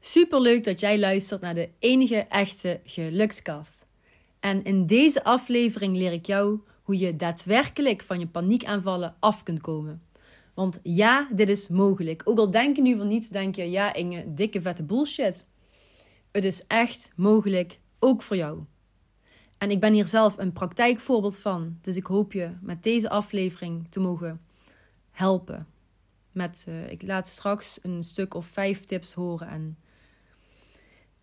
Super leuk dat jij luistert naar de enige echte gelukskast. En in deze aflevering leer ik jou hoe je daadwerkelijk van je paniekaanvallen af kunt komen. Want ja, dit is mogelijk. Ook al denk je nu van niet, denk je ja, Inge, dikke vette bullshit. Het is echt mogelijk, ook voor jou. En ik ben hier zelf een praktijkvoorbeeld van. Dus ik hoop je met deze aflevering te mogen helpen. Met, uh, ik laat straks een stuk of vijf tips horen. En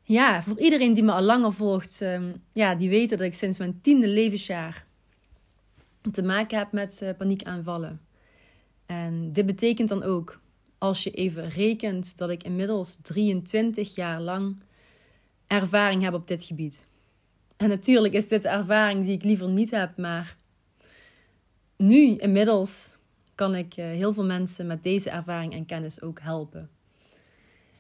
ja, voor iedereen die me al langer volgt, um, ja, die weten dat ik sinds mijn tiende levensjaar te maken heb met uh, paniekaanvallen. En dit betekent dan ook, als je even rekent, dat ik inmiddels 23 jaar lang ervaring heb op dit gebied. En natuurlijk is dit de ervaring die ik liever niet heb, maar nu inmiddels kan ik uh, heel veel mensen met deze ervaring en kennis ook helpen.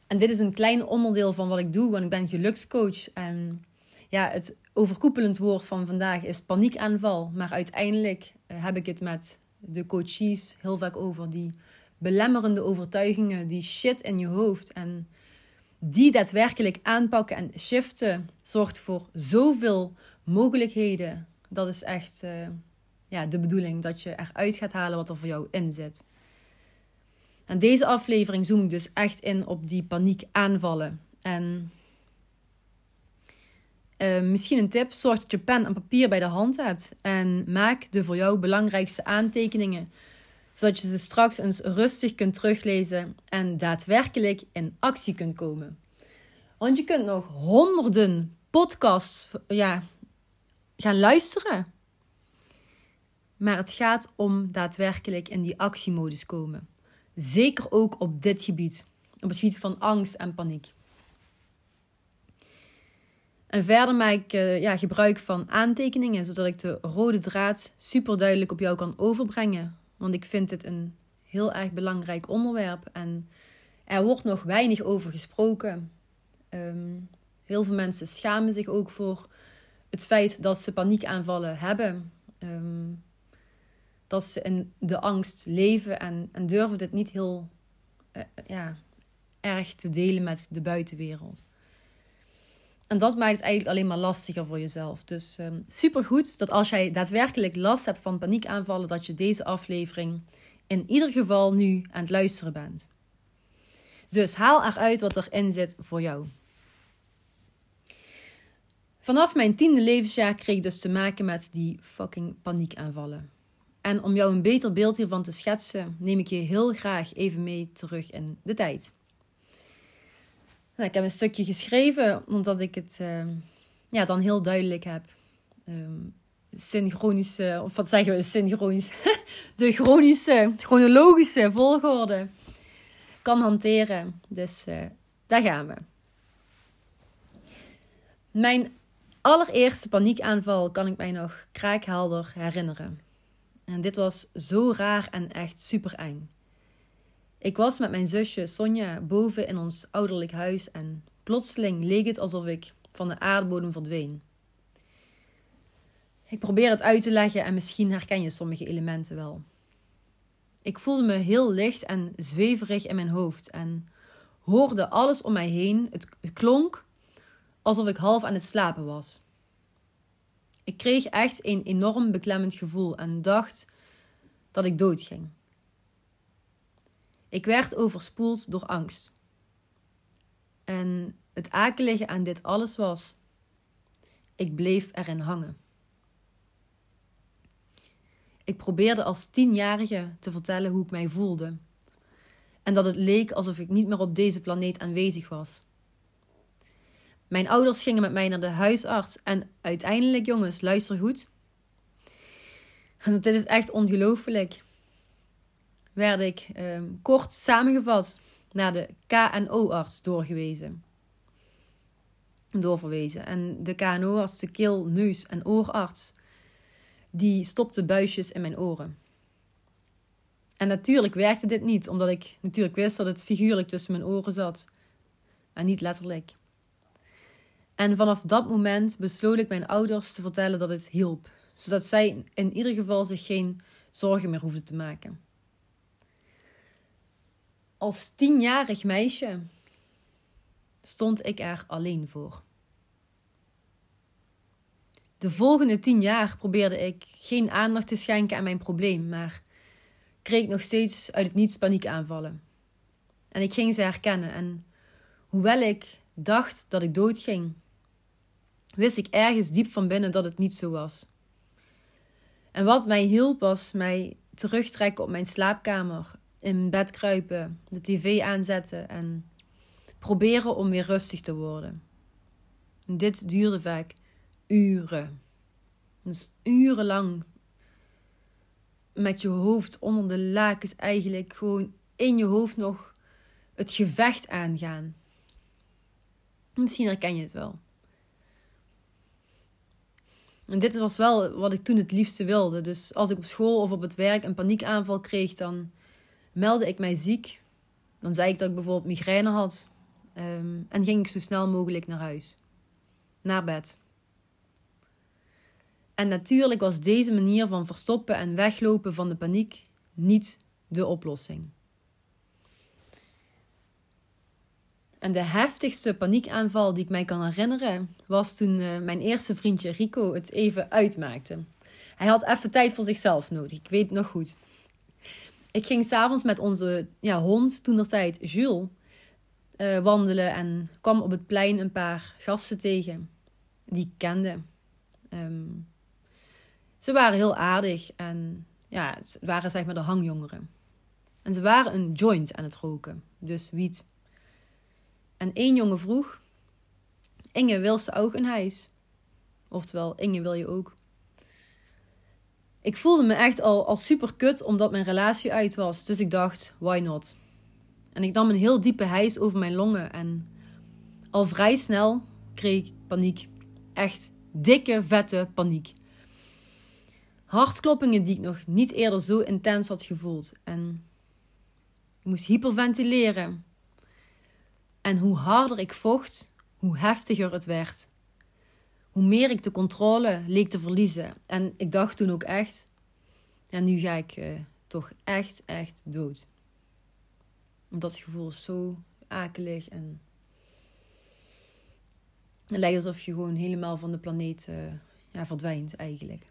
En dit is een klein onderdeel van wat ik doe, want ik ben gelukscoach. En ja, het overkoepelend woord van vandaag is paniekaanval. Maar uiteindelijk eh, heb ik het met de coaches heel vaak over die belemmerende overtuigingen, die shit in je hoofd. En die daadwerkelijk aanpakken en shiften zorgt voor zoveel mogelijkheden. Dat is echt uh, ja, de bedoeling, dat je eruit gaat halen wat er voor jou in zit. En deze aflevering zoom ik dus echt in op die paniekaanvallen. En uh, misschien een tip: zorg dat je pen en papier bij de hand hebt en maak de voor jou belangrijkste aantekeningen, zodat je ze straks eens rustig kunt teruglezen en daadwerkelijk in actie kunt komen. Want je kunt nog honderden podcasts ja, gaan luisteren. Maar het gaat om daadwerkelijk in die actiemodus komen. Zeker ook op dit gebied, op het gebied van angst en paniek. En verder maak ik uh, ja, gebruik van aantekeningen, zodat ik de rode draad super duidelijk op jou kan overbrengen. Want ik vind dit een heel erg belangrijk onderwerp en er wordt nog weinig over gesproken. Um, heel veel mensen schamen zich ook voor het feit dat ze paniekaanvallen hebben. Um, dat ze in de angst leven en, en durven dit niet heel uh, ja, erg te delen met de buitenwereld. En dat maakt het eigenlijk alleen maar lastiger voor jezelf. Dus um, supergoed dat als jij daadwerkelijk last hebt van paniekaanvallen, dat je deze aflevering in ieder geval nu aan het luisteren bent. Dus haal eruit wat erin zit voor jou. Vanaf mijn tiende levensjaar kreeg ik dus te maken met die fucking paniekaanvallen. En om jou een beter beeld hiervan te schetsen, neem ik je heel graag even mee terug in de tijd. Nou, ik heb een stukje geschreven omdat ik het uh, ja, dan heel duidelijk heb. Um, synchronische, of wat zeggen we, synchronisch, de chronische, chronologische volgorde kan hanteren. Dus uh, daar gaan we. Mijn allereerste paniekaanval kan ik mij nog kraakhelder herinneren. En dit was zo raar en echt super eng. Ik was met mijn zusje Sonja boven in ons ouderlijk huis en plotseling leek het alsof ik van de aardbodem verdween. Ik probeer het uit te leggen en misschien herken je sommige elementen wel. Ik voelde me heel licht en zweverig in mijn hoofd en hoorde alles om mij heen. Het, klonk alsof ik half aan het slapen was. Ik kreeg echt een enorm beklemmend gevoel en dacht dat ik doodging. Ik werd overspoeld door angst. En het akelige aan dit alles was, ik bleef erin hangen. Ik probeerde als tienjarige te vertellen hoe ik mij voelde. En dat het leek alsof ik niet meer op deze planeet aanwezig was. Mijn ouders gingen met mij naar de huisarts en uiteindelijk, jongens, luister goed. Dit is echt ongelooflijk. Werd ik ehm, kort samengevat naar de KNO-arts doorgewezen. doorverwezen. En de KNO, als de keel, neus en oorarts, die stopte buisjes in mijn oren. En natuurlijk werkte dit niet, omdat ik natuurlijk wist dat het figuurlijk tussen mijn oren zat. En niet letterlijk. En vanaf dat moment besloot ik mijn ouders te vertellen dat het hielp, zodat zij in ieder geval zich geen zorgen meer hoefden te maken. Als tienjarig meisje stond ik er alleen voor. De volgende tien jaar probeerde ik geen aandacht te schenken aan mijn probleem, maar kreeg nog steeds uit het niets paniekaanvallen. En ik ging ze herkennen en hoewel ik dacht dat ik doodging, wist ik ergens diep van binnen dat het niet zo was. En wat mij hielp was mij terugtrekken op mijn slaapkamer, in bed kruipen, de tv aanzetten en proberen om weer rustig te worden. En dit duurde vaak uren. Dus urenlang met je hoofd onder de lakens eigenlijk gewoon in je hoofd nog het gevecht aangaan. Misschien herken je het wel. En dit was wel wat ik toen het liefste wilde. Dus als ik op school of op het werk een paniekaanval kreeg, dan meldde ik mij ziek. Dan zei ik dat ik bijvoorbeeld migraine had. Ehm, en ging ik zo snel mogelijk naar huis. Naar bed. En natuurlijk was deze manier van verstoppen en weglopen van de paniek niet de oplossing. En de heftigste paniekaanval die ik mij kan herinneren was toen uh, mijn eerste vriendje Rico het even uitmaakte. Hij had even tijd voor zichzelf nodig, ik weet het nog goed. Ik ging s'avonds met onze ja, hond, tijd Jules, uh, wandelen en kwam op het plein een paar gasten tegen die ik kende. Um, ze waren heel aardig en ja, waren zeg maar de hangjongeren. En ze waren een joint aan het roken, dus wiet. En één jongen vroeg: Inge, wil ze ook een huis? Oftewel, Inge, wil je ook? Ik voelde me echt al, al super kut omdat mijn relatie uit was. Dus ik dacht, why not? En ik nam een heel diepe hijs over mijn longen. En al vrij snel kreeg ik paniek. Echt dikke, vette paniek. Hartkloppingen die ik nog niet eerder zo intens had gevoeld. En ik moest hyperventileren. En hoe harder ik vocht, hoe heftiger het werd. Hoe meer ik de controle leek te verliezen. En ik dacht toen ook echt, ja, nu ga ik uh, toch echt, echt dood. Dat gevoel is zo akelig en het lijkt alsof je gewoon helemaal van de planeet uh, ja, verdwijnt eigenlijk.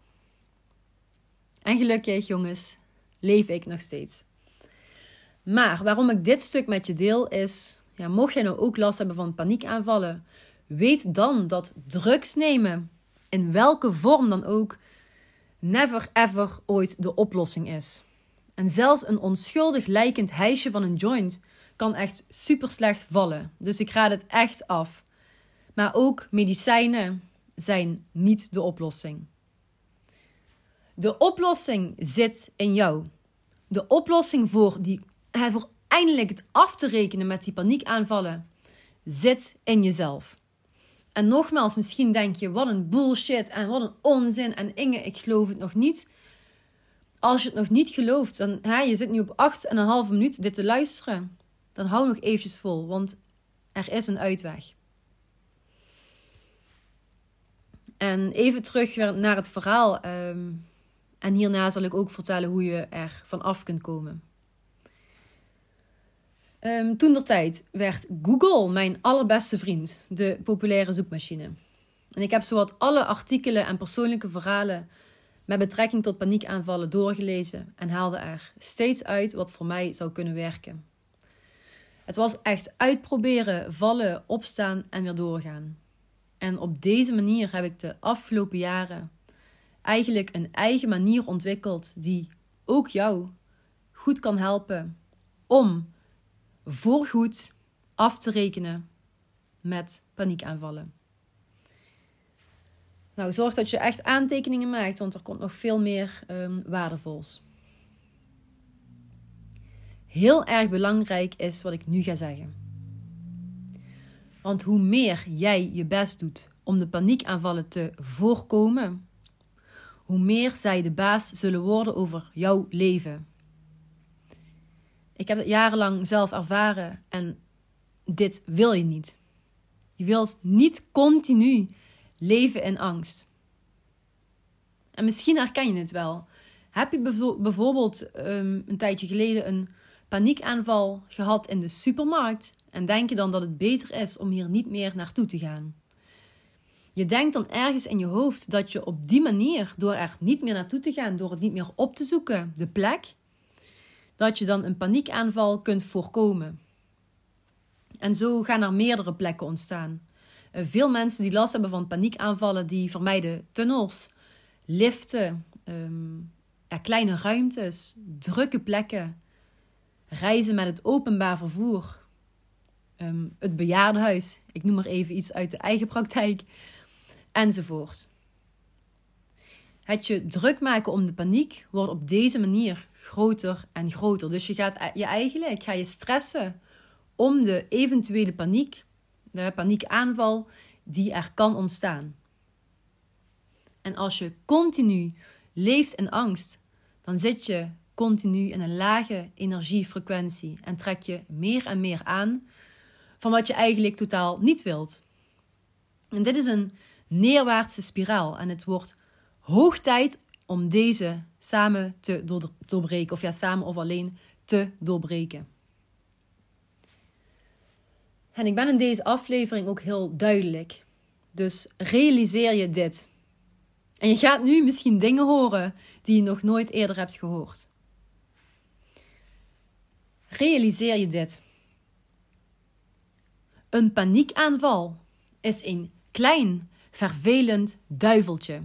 En gelukkig, jongens, leef ik nog steeds. Maar waarom ik dit stuk met je deel is, ja, mocht jij nou ook last hebben van paniekaanvallen, weet dan dat drugs nemen, in welke vorm dan ook, never ever ooit de oplossing is. En zelfs een onschuldig lijkend hijsje van een joint kan echt super slecht vallen. Dus ik raad het echt af. Maar ook medicijnen zijn niet de oplossing. De oplossing zit in jou. De oplossing voor, die, voor eindelijk het af te rekenen met die paniekaanvallen zit in jezelf. En nogmaals, misschien denk je: wat een bullshit en wat een onzin. En Inge, ik geloof het nog niet. Als je het nog niet gelooft, dan hè, je zit nu op 8,5 minuut dit te luisteren. Dan hou nog eventjes vol, want er is een uitweg. En even terug naar het verhaal. Ehm, en hierna zal ik ook vertellen hoe je er van af kunt komen. Um, toen tijd werd Google mijn allerbeste vriend, de populaire zoekmachine. En ik heb zowat alle artikelen en persoonlijke verhalen met betrekking tot paniekaanvallen doorgelezen en haalde er steeds uit wat voor mij zou kunnen werken. Het was echt uitproberen, vallen, opstaan en weer doorgaan. En op deze manier heb ik de afgelopen jaren eigenlijk een eigen manier ontwikkeld die ook jou goed kan helpen om voorgoed af te rekenen met paniekaanvallen. Nou, zorg dat je echt aantekeningen maakt, want er komt nog veel meer um, waardevols. Heel erg belangrijk is wat ik nu ga zeggen. Want hoe meer jij je best doet om de paniekaanvallen te voorkomen, hoe meer zij de baas zullen worden over jouw leven. Ik heb het jarenlang zelf ervaren en dit wil je niet. Je wilt niet continu leven in angst. En misschien herken je het wel. Heb je bijvoorbeeld um, een tijdje geleden een paniekaanval gehad in de supermarkt en denk je dan dat het beter is om hier niet meer naartoe te gaan? Je denkt dan ergens in je hoofd dat je op die manier, door er niet meer naartoe te gaan, door het niet meer op te zoeken, de plek, dat je dan een paniekaanval kunt voorkomen. En zo gaan er meerdere plekken ontstaan. Eh, veel mensen die last hebben van paniekaanvallen, die vermijden tunnels, liften, ehm, kleine ruimtes, drukke plekken, reizen met het openbaar vervoer, um, het bejaardenhuis, ik noem maar even iets uit de eigen praktijk, enzovoort. Het je druk maken om de paniek wordt op deze manier groter en groter. Dus je gaat e-, je eigenlijk ga je stressen om de eventuele paniek, de paniekaanval die er kan ontstaan. En als je continu leeft in angst, dan zit je continu in een lage energiefrequentie en trek je meer en meer aan van wat je eigenlijk totaal niet wilt. En dit is een neerwaartse spiraal en het wordt hoog tijd om deze samen te doorbreken, of ja, samen of alleen te doorbreken. En ik ben in deze aflevering ook heel duidelijk. Dus realiseer je dit. En je gaat nu misschien dingen horen die je nog nooit eerder hebt gehoord. Realiseer je dit. Een paniekaanval is een klein, vervelend duiveltje.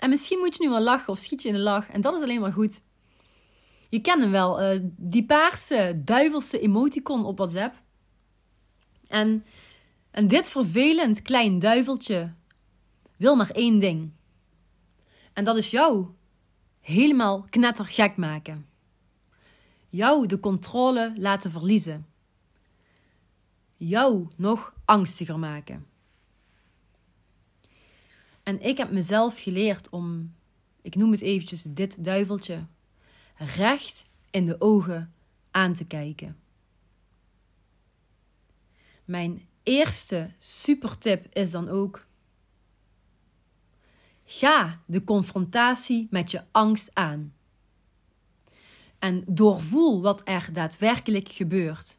En misschien moet je nu wel lachen of schiet je in de lach en dat is alleen maar goed. Je kent hem wel, uh, die paarse, duivelse emoticon op WhatsApp. En, en dit vervelend klein duiveltje wil maar één ding. En dat is jou helemaal knettergek maken. Jou de controle laten verliezen. Jou nog angstiger maken. En ik heb mezelf geleerd om, ik noem het eventjes dit duiveltje, recht in de ogen aan te kijken. Mijn eerste supertip is dan ook: ga de confrontatie met je angst aan. En doorvoel wat er daadwerkelijk gebeurt.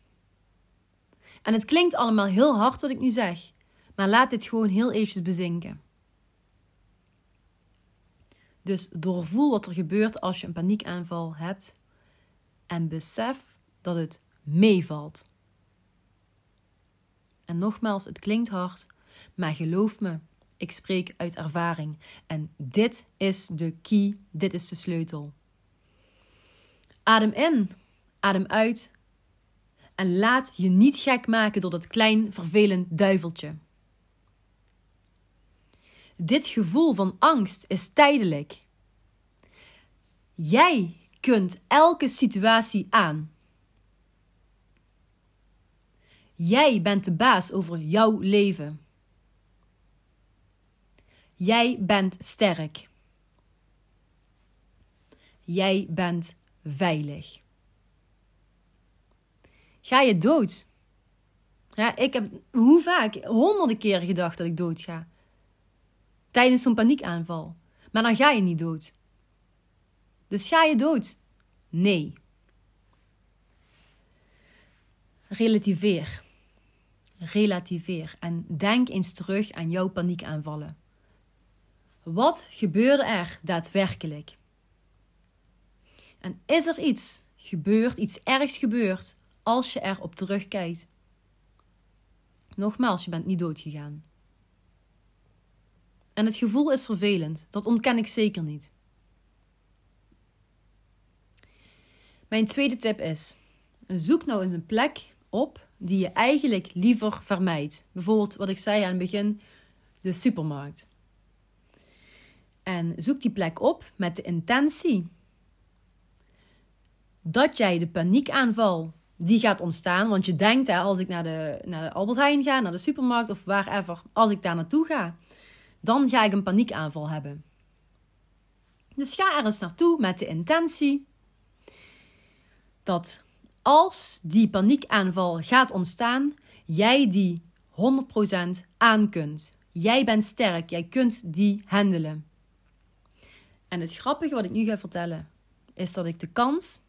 En het klinkt allemaal heel hard wat ik nu zeg, maar laat dit gewoon heel eventjes bezinken. Dus doorvoel wat er gebeurt als je een paniekaanval hebt en besef dat het meevalt. En nogmaals, het klinkt hard, maar geloof me, ik spreek uit ervaring. En dit is de key, dit is de sleutel. Adem in, adem uit en laat je niet gek maken door dat klein vervelend duiveltje. Dit gevoel van angst is tijdelijk. Jij kunt elke situatie aan. Jij bent de baas over jouw leven. Jij bent sterk. Jij bent veilig. Ga je dood? Ja, ik heb hoe vaak, honderden keren gedacht dat ik dood ga. Tijdens zo'n paniekaanval. Maar dan ga je niet dood. Dus ga je dood? Nee. Relativeer. Relativeer en denk eens terug aan jouw paniekaanvallen. Wat gebeurde er daadwerkelijk? En is er iets gebeurd, iets ergs gebeurd, als je erop terugkijkt? Nogmaals, je bent niet doodgegaan. En het gevoel is vervelend, dat ontken ik zeker niet. Mijn tweede tip is: zoek nou eens een plek op die je eigenlijk liever vermijdt. Bijvoorbeeld wat ik zei aan het begin, de supermarkt. En zoek die plek op met de intentie dat jij de paniekaanval die gaat ontstaan. Want je denkt, hè, als ik naar de, naar de Albert Heijn ga, naar de supermarkt of wherever, als ik daar naartoe ga, dan ga ik een paniekaanval hebben. Dus ga er eens naartoe met de intentie dat als die paniekaanval gaat ontstaan, jij die 100% aan kunt. Jij bent sterk, jij kunt die handelen. En het grappige wat ik nu ga vertellen, is dat ik de kans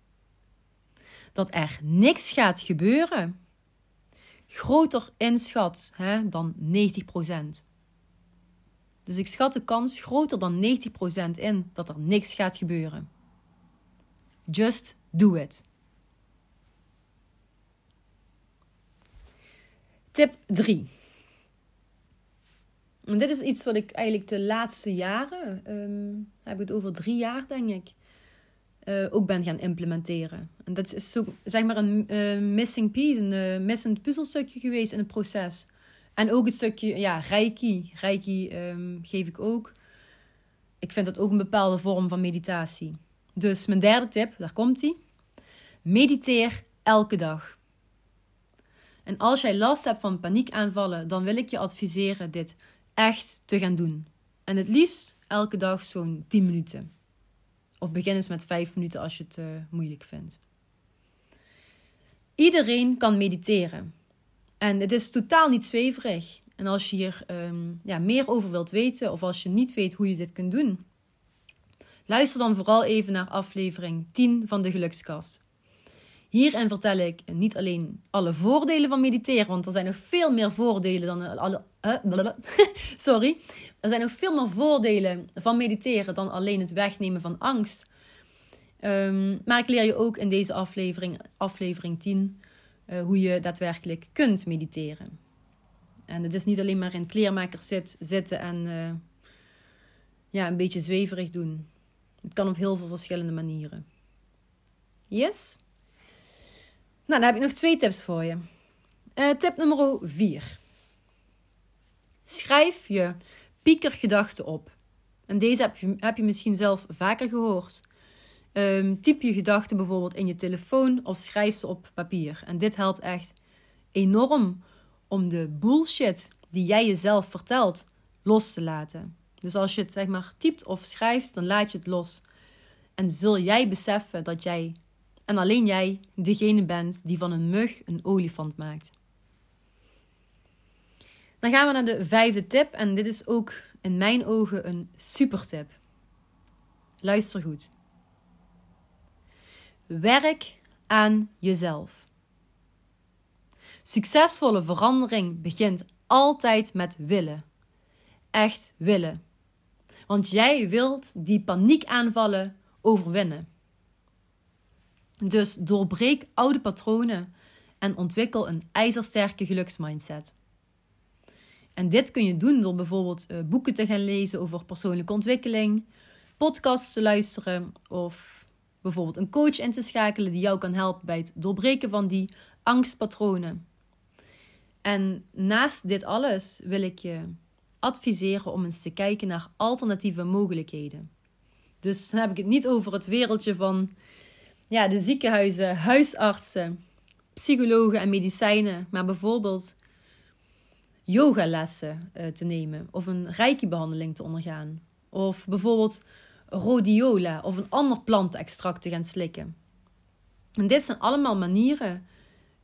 dat er niks gaat gebeuren groter inschat hè, dan 90%. Dus ik schat de kans groter dan 90% in dat er niks gaat gebeuren. Just do it. Tip 3. En dit is iets wat ik eigenlijk de laatste jaren, um, heb ik het over drie jaar denk ik, uh, ook ben gaan implementeren. En dat is zo, zeg maar een uh, missing piece, een uh, missend puzzelstukje geweest in het proces. En ook het stukje, ja, reiki. Reiki um, geef ik ook. Ik vind dat ook een bepaalde vorm van meditatie. Dus mijn derde tip, daar komt hij. Mediteer elke dag. En als jij last hebt van paniekaanvallen, dan wil ik je adviseren dit echt te gaan doen. En het liefst elke dag zo'n 10 minuten. Of begin eens met 5 minuten als je het uh, moeilijk vindt. Iedereen kan mediteren. En het is totaal niet zweverig. En als je hier um, ja, meer over wilt weten, of als je niet weet hoe je dit kunt doen, luister dan vooral even naar aflevering 10 van de Gelukskast. Hierin vertel ik niet alleen alle voordelen van mediteren, want er zijn nog veel meer voordelen dan alle. Uh, sorry. Er zijn nog veel meer voordelen van mediteren dan alleen het wegnemen van angst. Um, maar ik leer je ook in deze aflevering, aflevering 10, uh, hoe je daadwerkelijk kunt mediteren. En het is niet alleen maar in kleermakers zit, zitten en uh, ja, een beetje zweverig doen. Het kan op heel veel verschillende manieren. Yes? Nou, dan heb ik nog twee tips voor je. Uh, tip nummer 4. Schrijf je piekergedachten op. En deze heb je, heb je misschien zelf vaker gehoord. Um, typ je gedachten bijvoorbeeld in je telefoon of schrijf ze op papier. En dit helpt echt enorm om de bullshit die jij jezelf vertelt los te laten. Dus als je het zeg maar typt of schrijft, dan laat je het los. En zul jij beseffen dat jij en alleen jij degene bent die van een mug een olifant maakt. Dan gaan we naar de vijfde tip en dit is ook in mijn ogen een super tip. Luister goed. Werk aan jezelf. Succesvolle verandering begint altijd met willen. Echt willen. Want jij wilt die paniekaanvallen overwinnen. Dus doorbreek oude patronen en ontwikkel een ijzersterke geluksmindset. En dit kun je doen door bijvoorbeeld uh, boeken te gaan lezen over persoonlijke ontwikkeling, podcasts te luisteren of bijvoorbeeld een coach in te schakelen die jou kan helpen bij het doorbreken van die angstpatronen. En naast dit alles wil ik je adviseren om eens te kijken naar alternatieve mogelijkheden. Dus dan heb ik het niet over het wereldje van ja, de ziekenhuizen, huisartsen, psychologen en medicijnen, maar bijvoorbeeld yogalessen uh, te nemen of een reiki-behandeling te ondergaan. Of bijvoorbeeld rhodiola of een ander plantextract te gaan slikken. En dit zijn allemaal manieren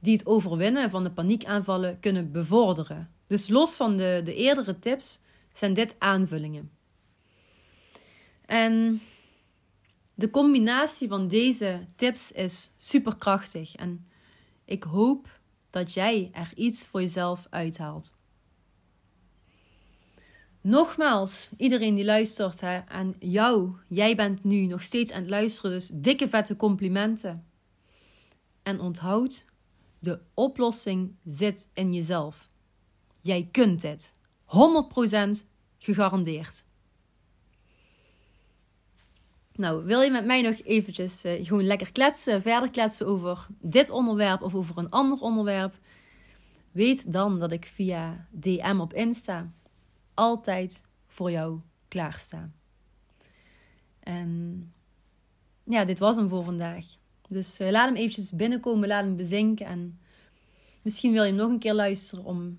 die het overwinnen van de paniekaanvallen kunnen bevorderen. Dus los van de, de eerdere tips zijn dit aanvullingen. En de combinatie van deze tips is superkrachtig en ik hoop dat jij er iets voor jezelf uithaalt. Nogmaals, iedereen die luistert hè, aan jou, jij bent nu nog steeds aan het luisteren, dus dikke vette complimenten. En onthoud, de oplossing zit in jezelf. Jij kunt dit. 100% gegarandeerd. Nou, wil je met mij nog eventjes uh, gewoon lekker kletsen, verder kletsen over dit onderwerp of over een ander onderwerp? Weet dan dat ik via DM op Insta altijd voor jou klaarsta. En ja, dit was hem voor vandaag. Dus uh, laat hem eventjes binnenkomen, laat hem bezinken. En misschien wil je hem nog een keer luisteren om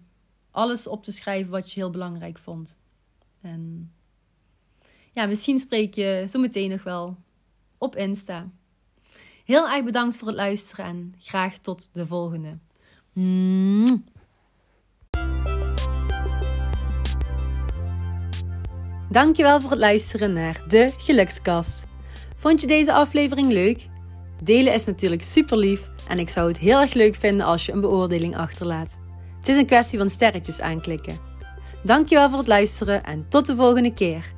alles op te schrijven wat je heel belangrijk vond. En ja, misschien spreek je zo meteen nog wel op Insta. Heel erg bedankt voor het luisteren en graag tot de volgende. Dankjewel voor het luisteren naar de Gelukskast. Vond je deze aflevering leuk? Delen is natuurlijk super lief en ik zou het heel erg leuk vinden als je een beoordeling achterlaat. Het is een kwestie van sterretjes aanklikken. Dankjewel voor het luisteren en tot de volgende keer.